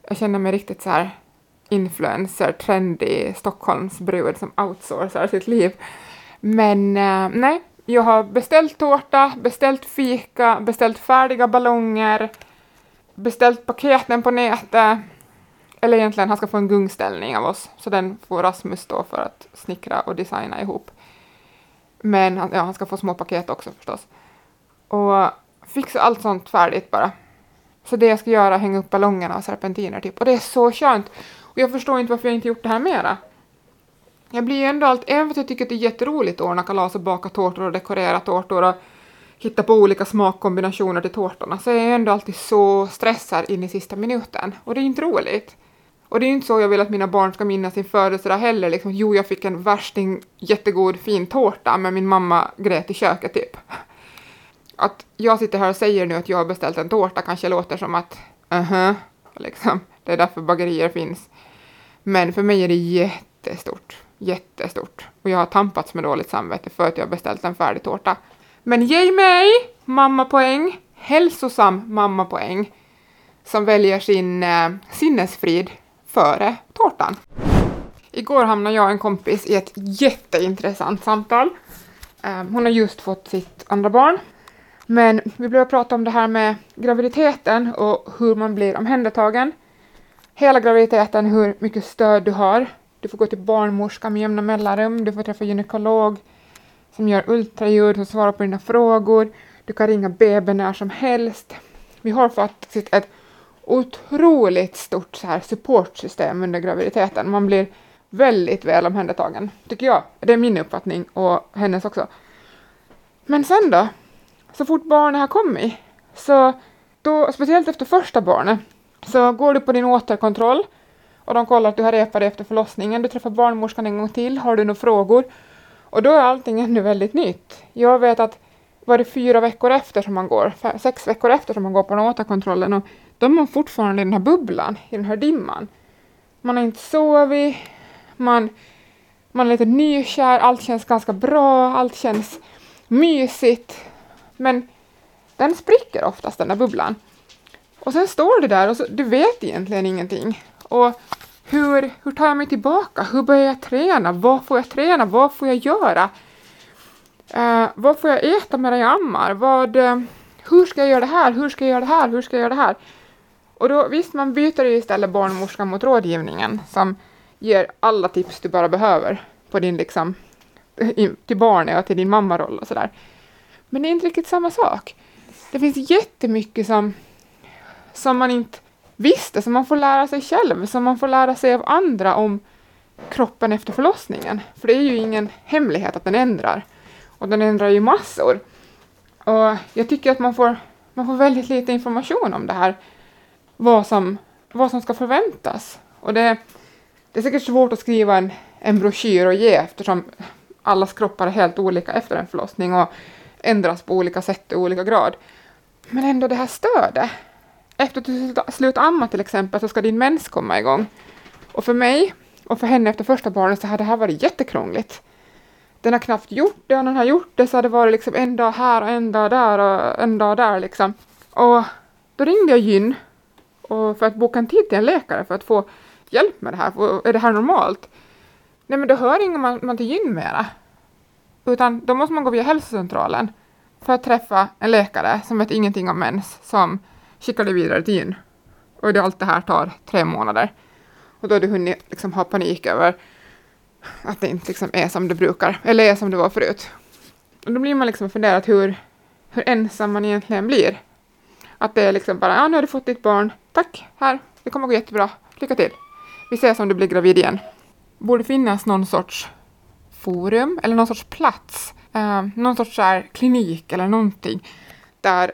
Jag känner mig riktigt så här influencer, trendy Stockholmsbrud som outsourcar sitt liv. Men eh, nej, jag har beställt tårta, beställt fika, beställt färdiga ballonger, beställt paketen på nätet. Eller egentligen, han ska få en gungställning av oss, så den får Rasmus stå för att snickra och designa ihop. Men ja, han ska få små paket också förstås. Och fixa allt sånt färdigt bara. Så det jag ska göra är hänga upp ballongerna och serpentiner typ. Och det är så skönt. Och jag förstår inte varför jag inte gjort det här mera. Jag blir ju ändå allt, även för jag tycker att det är jätteroligt att ordna kalas och baka tårtor och dekorera tårtor och hitta på olika smakkombinationer till tårtorna, så är jag ändå alltid så stressad in i sista minuten. Och det är inte roligt. Och det är inte så jag vill att mina barn ska minnas sin födelsedag heller, liksom jo, jag fick en värsting jättegod fin tårta, men min mamma grät i köket typ att jag sitter här och säger nu att jag har beställt en tårta kanske låter som att uh -huh, liksom, det är därför bagerier finns. Men för mig är det jättestort, jättestort. Och jag har tampats med dåligt samvete för att jag har beställt en färdig tårta. Men ge mig mammapoäng, hälsosam mammapoäng, som väljer sin eh, sinnesfrid före tårtan. Igår hamnade jag och en kompis i ett jätteintressant samtal. Eh, hon har just fått sitt andra barn men vi behöver prata om det här med graviditeten och hur man blir omhändertagen. Hela graviditeten, hur mycket stöd du har. Du får gå till barnmorska med jämna mellanrum, du får träffa gynekolog som gör ultraljud och svarar på dina frågor. Du kan ringa BB när som helst. Vi har faktiskt ett otroligt stort så här supportsystem under graviditeten. Man blir väldigt väl omhändertagen, tycker jag. Det är min uppfattning och hennes också. Men sen då? Så fort barnet har kommit, så då, speciellt efter första barnet, så går du på din återkontroll och de kollar att du har repat dig efter förlossningen, du träffar barnmorskan en gång till, har du några frågor? Och då är allting ännu väldigt nytt. Jag vet att var det fyra veckor efter som man går, sex veckor efter som man går på den återkontrollen och då är man fortfarande i den här bubblan, i den här dimman. Man har inte sovit, man, man är lite nykär, allt känns ganska bra, allt känns mysigt men den spricker oftast, den där bubblan. Och sen står du där och så, du vet egentligen ingenting. Och hur, hur tar jag mig tillbaka? Hur börjar jag träna? Vad får jag träna? Vad får jag göra? Uh, vad får jag äta medan jag ammar? Vad, uh, hur ska jag göra det här? Hur ska jag göra det här? Hur ska jag göra det här? Och då visst, man byter ju istället barnmorskan mot rådgivningen som ger alla tips du bara behöver på din liksom, till barnet och till din mammaroll och sådär. Men det är inte riktigt samma sak. Det finns jättemycket som, som man inte visste, som man får lära sig själv, som man får lära sig av andra om kroppen efter förlossningen. För det är ju ingen hemlighet att den ändrar. Och den ändrar ju massor. Och jag tycker att man får, man får väldigt lite information om det här. Vad som, vad som ska förväntas. Och det, det är säkert svårt att skriva en, en broschyr och ge eftersom allas kroppar är helt olika efter en förlossning och ändras på olika sätt och olika grad. Men ändå det här stödet. Efter att du slutar amma till exempel så ska din mens komma igång. Och för mig och för henne efter första barnet så har det här varit jättekrångligt. Den har knappt gjort det och när den har gjort det så har det varit liksom en dag här och en dag där och en dag där liksom. Och då ringde jag gyn och för att boka en tid till en läkare för att få hjälp med det här. Är det här normalt? Nej, men då hör ingen man, man till gyn mera. Utan då måste man gå via hälsocentralen för att träffa en läkare som vet ingenting om mens, som skickar dig vidare till gyn. Och det, allt det här tar tre månader. Och då har du hunnit liksom ha panik över att det inte liksom är som det brukar, eller är som det var förut. Och då blir man liksom funderat hur, hur ensam man egentligen blir. Att det är liksom bara, ja nu har du fått ditt barn, tack, här, det kommer gå jättebra, lycka till. Vi ses om du blir gravid igen. Borde finnas någon sorts forum eller någon sorts plats, eh, någon sorts här klinik eller någonting där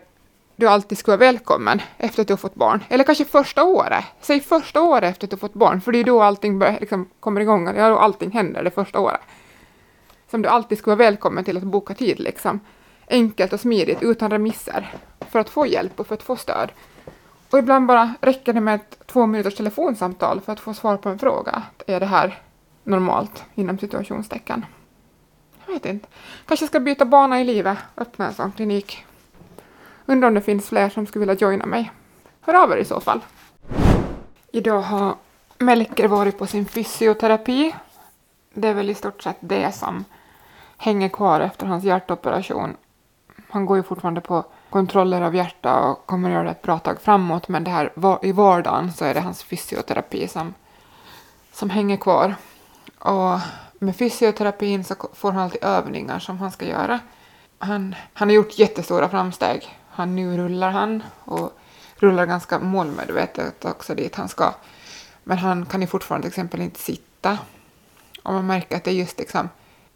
du alltid skulle vara välkommen efter att du har fått barn. Eller kanske första året. Säg första året efter att du har fått barn, för det är då allting börjar, liksom, kommer igång. Det är då allting händer det första året. Som du alltid skulle vara välkommen till att boka tid. Liksom. Enkelt och smidigt, utan remisser. För att få hjälp och för att få stöd. Och ibland bara räcker det med ett två minuters telefonsamtal för att få svar på en fråga. Är det här normalt inom situationstecken? Jag vet inte. Kanske ska byta bana i livet, öppna en sån klinik. Undrar om det finns fler som skulle vilja joina mig. Hör av er i så fall. Idag har Melker varit på sin fysioterapi. Det är väl i stort sett det som hänger kvar efter hans hjärtoperation. Han går ju fortfarande på kontroller av hjärta och kommer att göra det ett bra tag framåt men det här i vardagen så är det hans fysioterapi som, som hänger kvar. Och med fysioterapin så får han alltid övningar som han ska göra. Han, han har gjort jättestora framsteg. Han, nu rullar han och rullar ganska målmedvetet också dit han ska. Men han kan ju fortfarande till exempel inte sitta. Och man märker att det är just liksom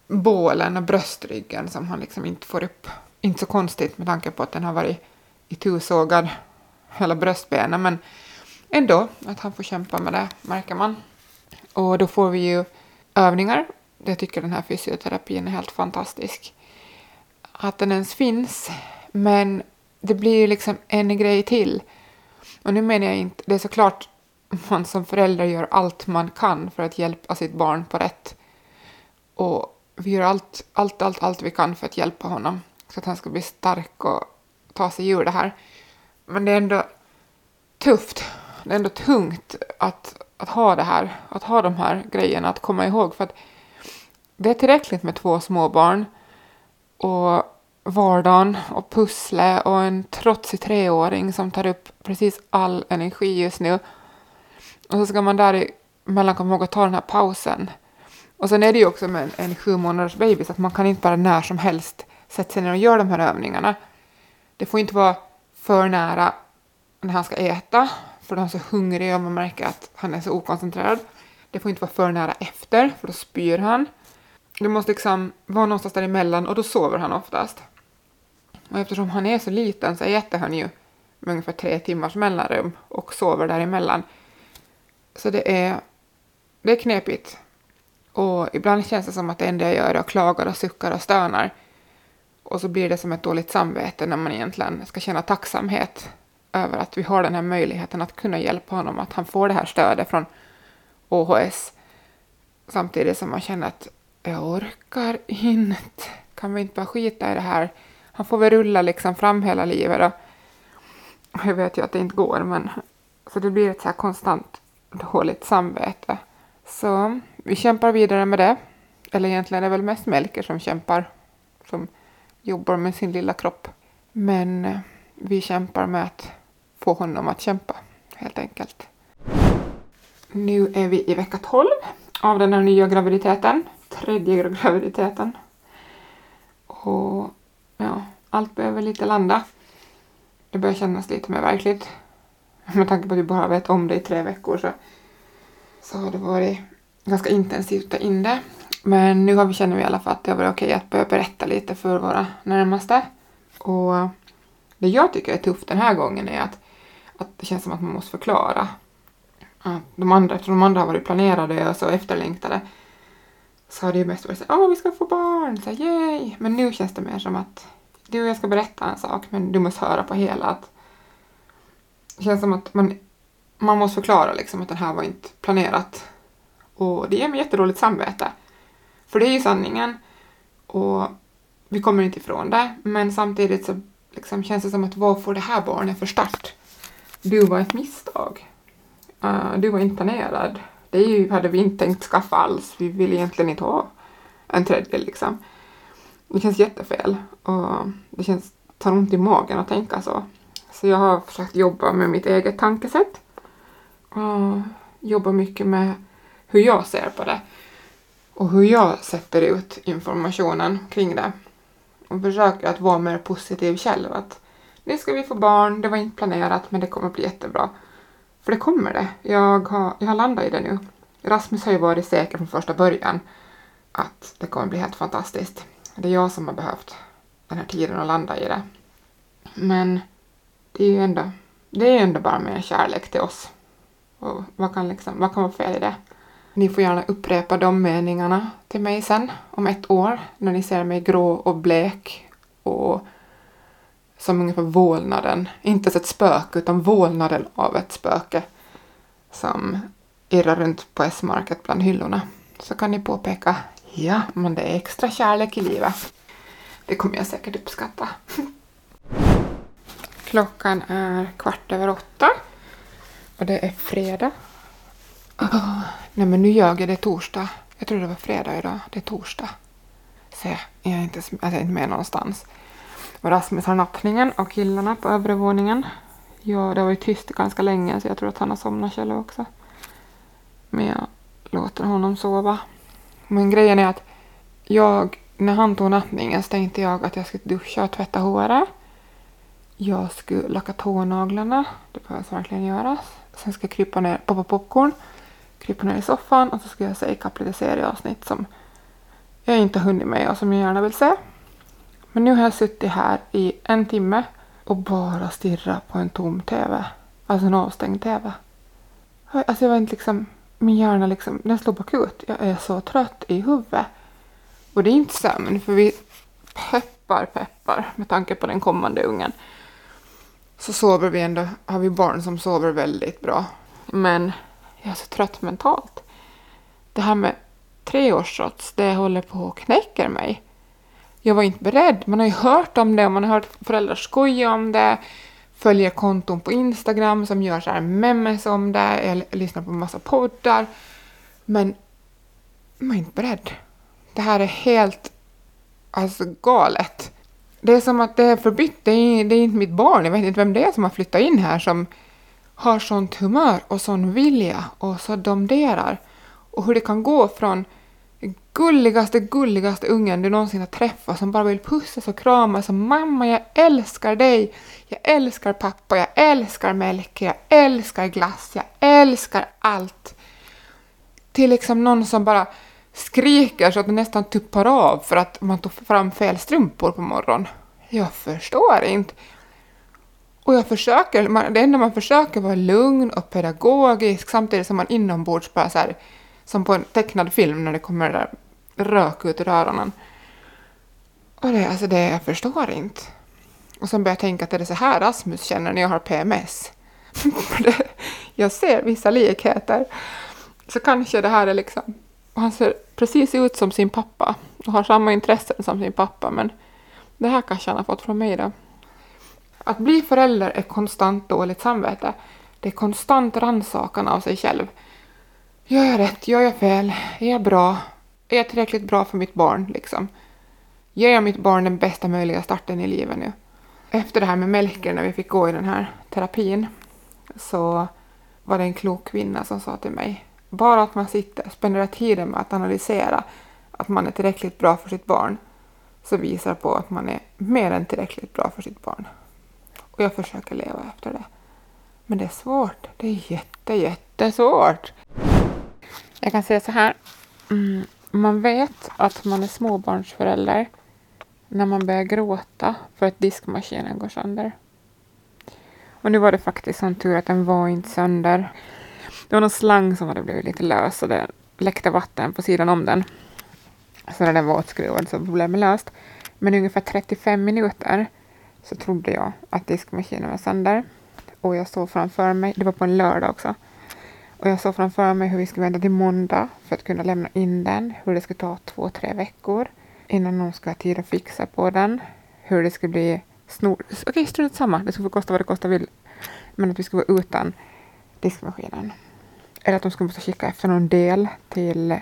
bålen och bröstryggen som han liksom inte får upp. Inte så konstigt med tanke på att den har varit itusågad hela bröstbenen men ändå att han får kämpa med det märker man. Och då får vi ju övningar. Jag tycker den här fysioterapin är helt fantastisk. Att den ens finns, men det blir ju liksom en grej till. Och nu menar jag inte, det är såklart man som förälder gör allt man kan för att hjälpa sitt barn på rätt. Och vi gör allt, allt, allt, allt vi kan för att hjälpa honom så att han ska bli stark och ta sig ur det här. Men det är ändå tufft, det är ändå tungt att, att ha det här, att ha de här grejerna att komma ihåg för att det är tillräckligt med två småbarn och vardagen och pussle och en trotsig treåring som tar upp precis all energi just nu. Och så ska man däremellan komma ihåg att ta den här pausen. Och sen är det ju också med en, en sju månaders baby så att man kan inte bara när som helst sätta sig ner och göra de här övningarna. Det får inte vara för nära när han ska äta, för då är han så hungrig och man märker att han är så okoncentrerad. Det får inte vara för nära efter, för då spyr han. Det måste liksom vara någonstans däremellan och då sover han oftast. Och eftersom han är så liten så äter han ju med ungefär tre timmars mellanrum och sover däremellan. Så det är, det är knepigt. Och ibland känns det som att det enda jag gör är att klaga och suckar och stönar. Och så blir det som ett dåligt samvete när man egentligen ska känna tacksamhet över att vi har den här möjligheten att kunna hjälpa honom, att han får det här stödet från OHS. Samtidigt som man känner att jag orkar inte. Kan vi inte bara skita i det här? han får väl rulla liksom fram hela livet. Och jag vet ju att det inte går, men så det blir ett så här konstant dåligt samvete. Så vi kämpar vidare med det. Eller egentligen är det väl mest Melker som kämpar, som jobbar med sin lilla kropp. Men vi kämpar med att få honom att kämpa, helt enkelt. Nu är vi i vecka 12 av den här nya graviditeten, tredje graviditeten. Och ja, allt behöver lite landa. Det börjar kännas lite mer verkligt. Med tanke på att vi bara vet om det i tre veckor så, så har det varit ganska intensivt att ta in det. Men nu har vi, känner vi i alla fall att det har varit okej att börja berätta lite för våra närmaste. Och det jag tycker är tufft den här gången är att, att det känns som att man måste förklara. Att de andra, eftersom de andra har varit planerade och så efterlängtade så har det ju mest varit såhär, åh vi ska få barn, så yay! Men nu känns det mer som att du och jag ska berätta en sak men du måste höra på hela. Att det känns som att man, man måste förklara liksom att det här var inte planerat. Och det ger mig jätteroligt samvete. För det är ju sanningen. Och vi kommer inte ifrån det. Men samtidigt så liksom känns det som att vad får det här barnet för start? Du var ett misstag. Uh, du var inte planerad. Det ju, hade vi inte tänkt skaffa alls. Vi vill egentligen inte ha en tredje liksom. Det känns jättefel och det känns, tar ont i magen att tänka så. Så jag har försökt jobba med mitt eget tankesätt och jobba mycket med hur jag ser på det och hur jag sätter ut informationen kring det. Och försöker att vara mer positiv själv. Att nu ska vi få barn, det var inte planerat men det kommer bli jättebra. För det kommer det. Jag har, jag har landat i det nu. Rasmus har ju varit säker från första början att det kommer bli helt fantastiskt. Det är jag som har behövt den här tiden att landa i det. Men det är ju ändå, det är ändå bara mer kärlek till oss. Och vad kan, liksom, vad kan vara fel i det? Ni får gärna upprepa de meningarna till mig sen om ett år när ni ser mig grå och blek och som ungefär vålnaden, inte ens ett spöke utan vålnaden av ett spöke som irrar runt på S-market bland hyllorna. Så kan ni påpeka, ja, men det är extra kärlek i livet. Det kommer jag säkert uppskatta. Klockan är kvart över åtta och det är fredag. Oh, nej men nu ljög jag, det är torsdag. Jag trodde det var fredag idag, det är torsdag. Se, jag är inte, jag alltså, är inte med någonstans. Och Rasmus har nappningen och killarna på övre våningen. Ja, det har varit tyst ganska länge så jag tror att han har somnat själv också. Men jag låter honom sova. Men grejen är att jag, när han tog nappningen så tänkte jag att jag skulle duscha och tvätta håret. Jag skulle lacka tånaglarna, det behövs verkligen göras. Sen ska jag krypa ner, poppa popcorn, krypa ner i soffan och så ska jag se ikapp lite serieavsnitt som jag inte har hunnit med och som jag gärna vill se. Men nu har jag suttit här i en timme och bara stirrat på en tom TV. Alltså en avstängd TV. Alltså jag var inte liksom, min hjärna liksom, den slog bakut. Jag är så trött i huvudet. Och det är inte sömn, för vi peppar, peppar med tanke på den kommande ungen. Så sover vi ändå, har vi barn som sover väldigt bra. Men jag är så trött mentalt. Det här med treårstrots, det håller på att knäcka mig jag var inte beredd. Man har ju hört om det och man har hört föräldrar skoja om det, följer konton på Instagram som gör så här memes om det, jag lyssnar på en massa poddar. Men man är inte beredd. Det här är helt alltså, galet. Det är som att det är förbytt, det är, det är inte mitt barn, jag vet inte vem det är som har flyttat in här som har sånt humör och sån vilja och så domderar. Och hur det kan gå från gulligaste, gulligaste ungen du någonsin har träffat som bara vill pussas och kramas och mamma jag älskar dig, jag älskar pappa, jag älskar Melke, jag älskar glass, jag älskar allt. Till liksom någon som bara skriker så att det nästan tuppar av för att man tog fram fel strumpor på morgonen. Jag förstår inte. Och jag försöker, det enda man försöker vara lugn och pedagogisk samtidigt som man inombords bara så här, som på en tecknad film när det kommer det där rök ut ur öronen. Och det, alltså det, jag förstår inte. Och sen börjar jag tänka att det är så här Rasmus känner när jag har PMS. jag ser vissa likheter. Så kanske det här är liksom... Han ser precis ut som sin pappa och har samma intressen som sin pappa men det här kanske han har fått från mig då. Att bli förälder är konstant dåligt samvete. Det är konstant rannsakan av sig själv. Gör jag rätt? Gör jag fel? Är jag bra? Är jag tillräckligt bra för mitt barn? Liksom? Ger jag mitt barn den bästa möjliga starten i livet nu? Efter det här med Melker, när vi fick gå i den här terapin, så var det en klok kvinna som sa till mig, bara att man sitter, spenderar tiden med att analysera att man är tillräckligt bra för sitt barn, så visar på att man är mer än tillräckligt bra för sitt barn. Och jag försöker leva efter det. Men det är svårt. Det är jätte, jättesvårt. Jag kan säga så här. Mm, man vet att man är småbarnsförälder när man börjar gråta för att diskmaskinen går sönder. Och nu var det faktiskt sån tur att den var inte sönder. Det var någon slang som hade blivit lite lös och det läckte vatten på sidan om den. Så när den var åtskruvad så problemet löst. Men i ungefär 35 minuter så trodde jag att diskmaskinen var sönder. Och jag såg framför mig, det var på en lördag också, och jag såg framför mig hur vi skulle vänta till måndag för att kunna lämna in den, hur det skulle ta två, tre veckor innan någon skulle ha tid att fixa på den, hur det skulle bli snor... Okej, okay, strunt samma, det skulle få kosta vad det kosta vill, men att vi skulle vara utan diskmaskinen. Eller att de skulle måste skicka efter någon del till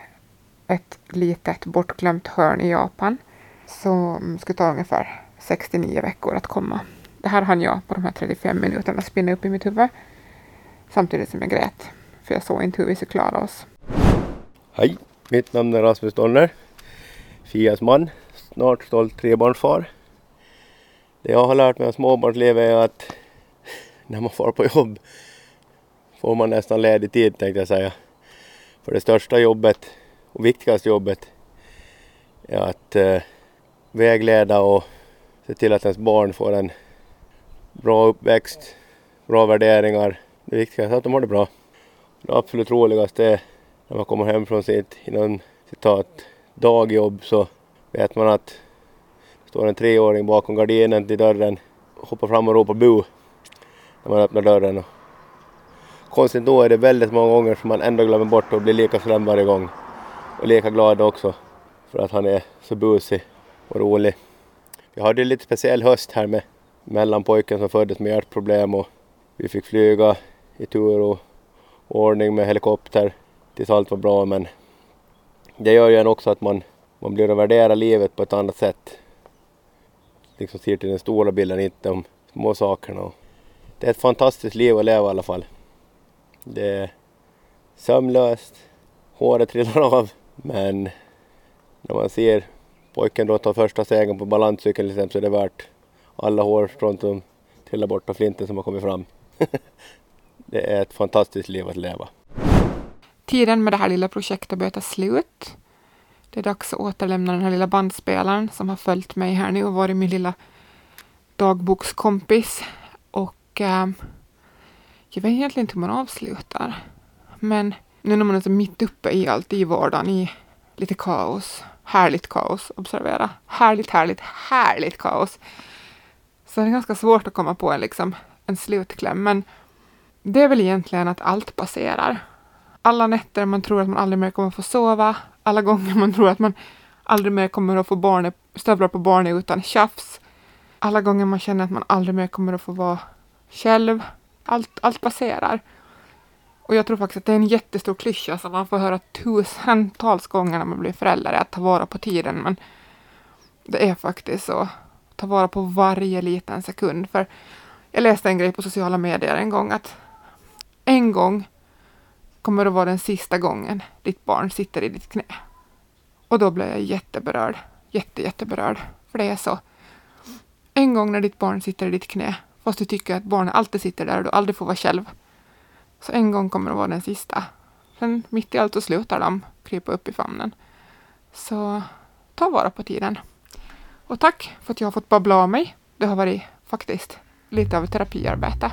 ett litet bortglömt hörn i Japan som skulle ta ungefär 69 veckor att komma. Det här hann jag på de här 35 minuterna spinna upp i mitt huvud samtidigt som jag grät. För jag såg inte hur vi skulle klara oss. Hej, mitt namn är Rasmus Donner. Fias man, snart stolt trebarnsfar. Det jag har lärt mig av småbarnslivet är att när man far på jobb får man nästan ledig tid tänkte jag säga. För det största jobbet och viktigaste jobbet är att eh, vägleda och se till att ens barn får en bra uppväxt, bra värderingar. Det viktigaste är att de har det bra. Det absolut roligaste är när man kommer hem från sitt innan, citat dagjobb så vet man att det står en treåring bakom gardinen till dörren hoppar fram och ropar bu när man öppnar dörren. Och konstigt då är det väldigt många gånger som man ändå glömmer bort och blir lika skrämd varje gång. Och lika glad också för att han är så busig och rolig. Vi hade en lite speciell höst här med mellanpojken som föddes med hjärtproblem och vi fick flyga i tur och ordning med helikopter tills allt var bra men det gör ju en också att man, man blir att värdera livet på ett annat sätt. Liksom ser till den stora bilden, inte de små sakerna. Det är ett fantastiskt liv att leva i alla fall. Det är sömlöst, håret trillar av men när man ser pojken då ta första segern på balanscykeln till exempel så är det värt alla hårstrån som trillar bort av flinten som har kommit fram. det är ett fantastiskt liv att leva. Tiden med det här lilla projektet börjar ta slut. Det är dags att återlämna den här lilla bandspelaren som har följt mig här nu och varit min lilla dagbokskompis. Och eh, jag vet egentligen inte hur man avslutar. Men nu när man är så mitt uppe i allt i vardagen, i lite kaos, härligt kaos, observera, härligt, härligt, härligt kaos, så är det ganska svårt att komma på en, liksom, en slutkläm. Men det är väl egentligen att allt passerar. Alla nätter man tror att man aldrig mer kommer få sova, alla gånger man tror att man aldrig mer kommer att få barn, stövlar på barnet utan tjafs, alla gånger man känner att man aldrig mer kommer att få vara själv. Allt, allt passerar. Och jag tror faktiskt att det är en jättestor klyscha som man får höra tusentals gånger när man blir förälder, att ta vara på tiden. Men det är faktiskt så. Ta vara på varje liten sekund. För jag läste en grej på sociala medier en gång att en gång kommer att vara den sista gången ditt barn sitter i ditt knä. Och då blev jag jätteberörd. Jätte, jätteberörd. För det är så. En gång när ditt barn sitter i ditt knä, fast du tycker att barnet alltid sitter där och du aldrig får vara själv. Så en gång kommer att vara den sista. Sen mitt i allt så slutar de krypa upp i famnen. Så ta vara på tiden. Och tack för att jag har fått babbla av mig. Det har varit faktiskt lite av ett terapiarbete.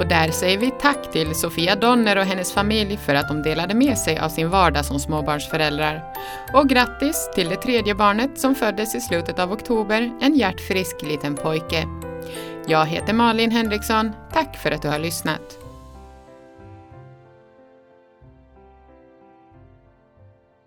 Och där säger vi tack till Sofia Donner och hennes familj för att de delade med sig av sin vardag som småbarnsföräldrar. Och grattis till det tredje barnet som föddes i slutet av oktober, en hjärtfrisk liten pojke. Jag heter Malin Henriksson. Tack för att du har lyssnat.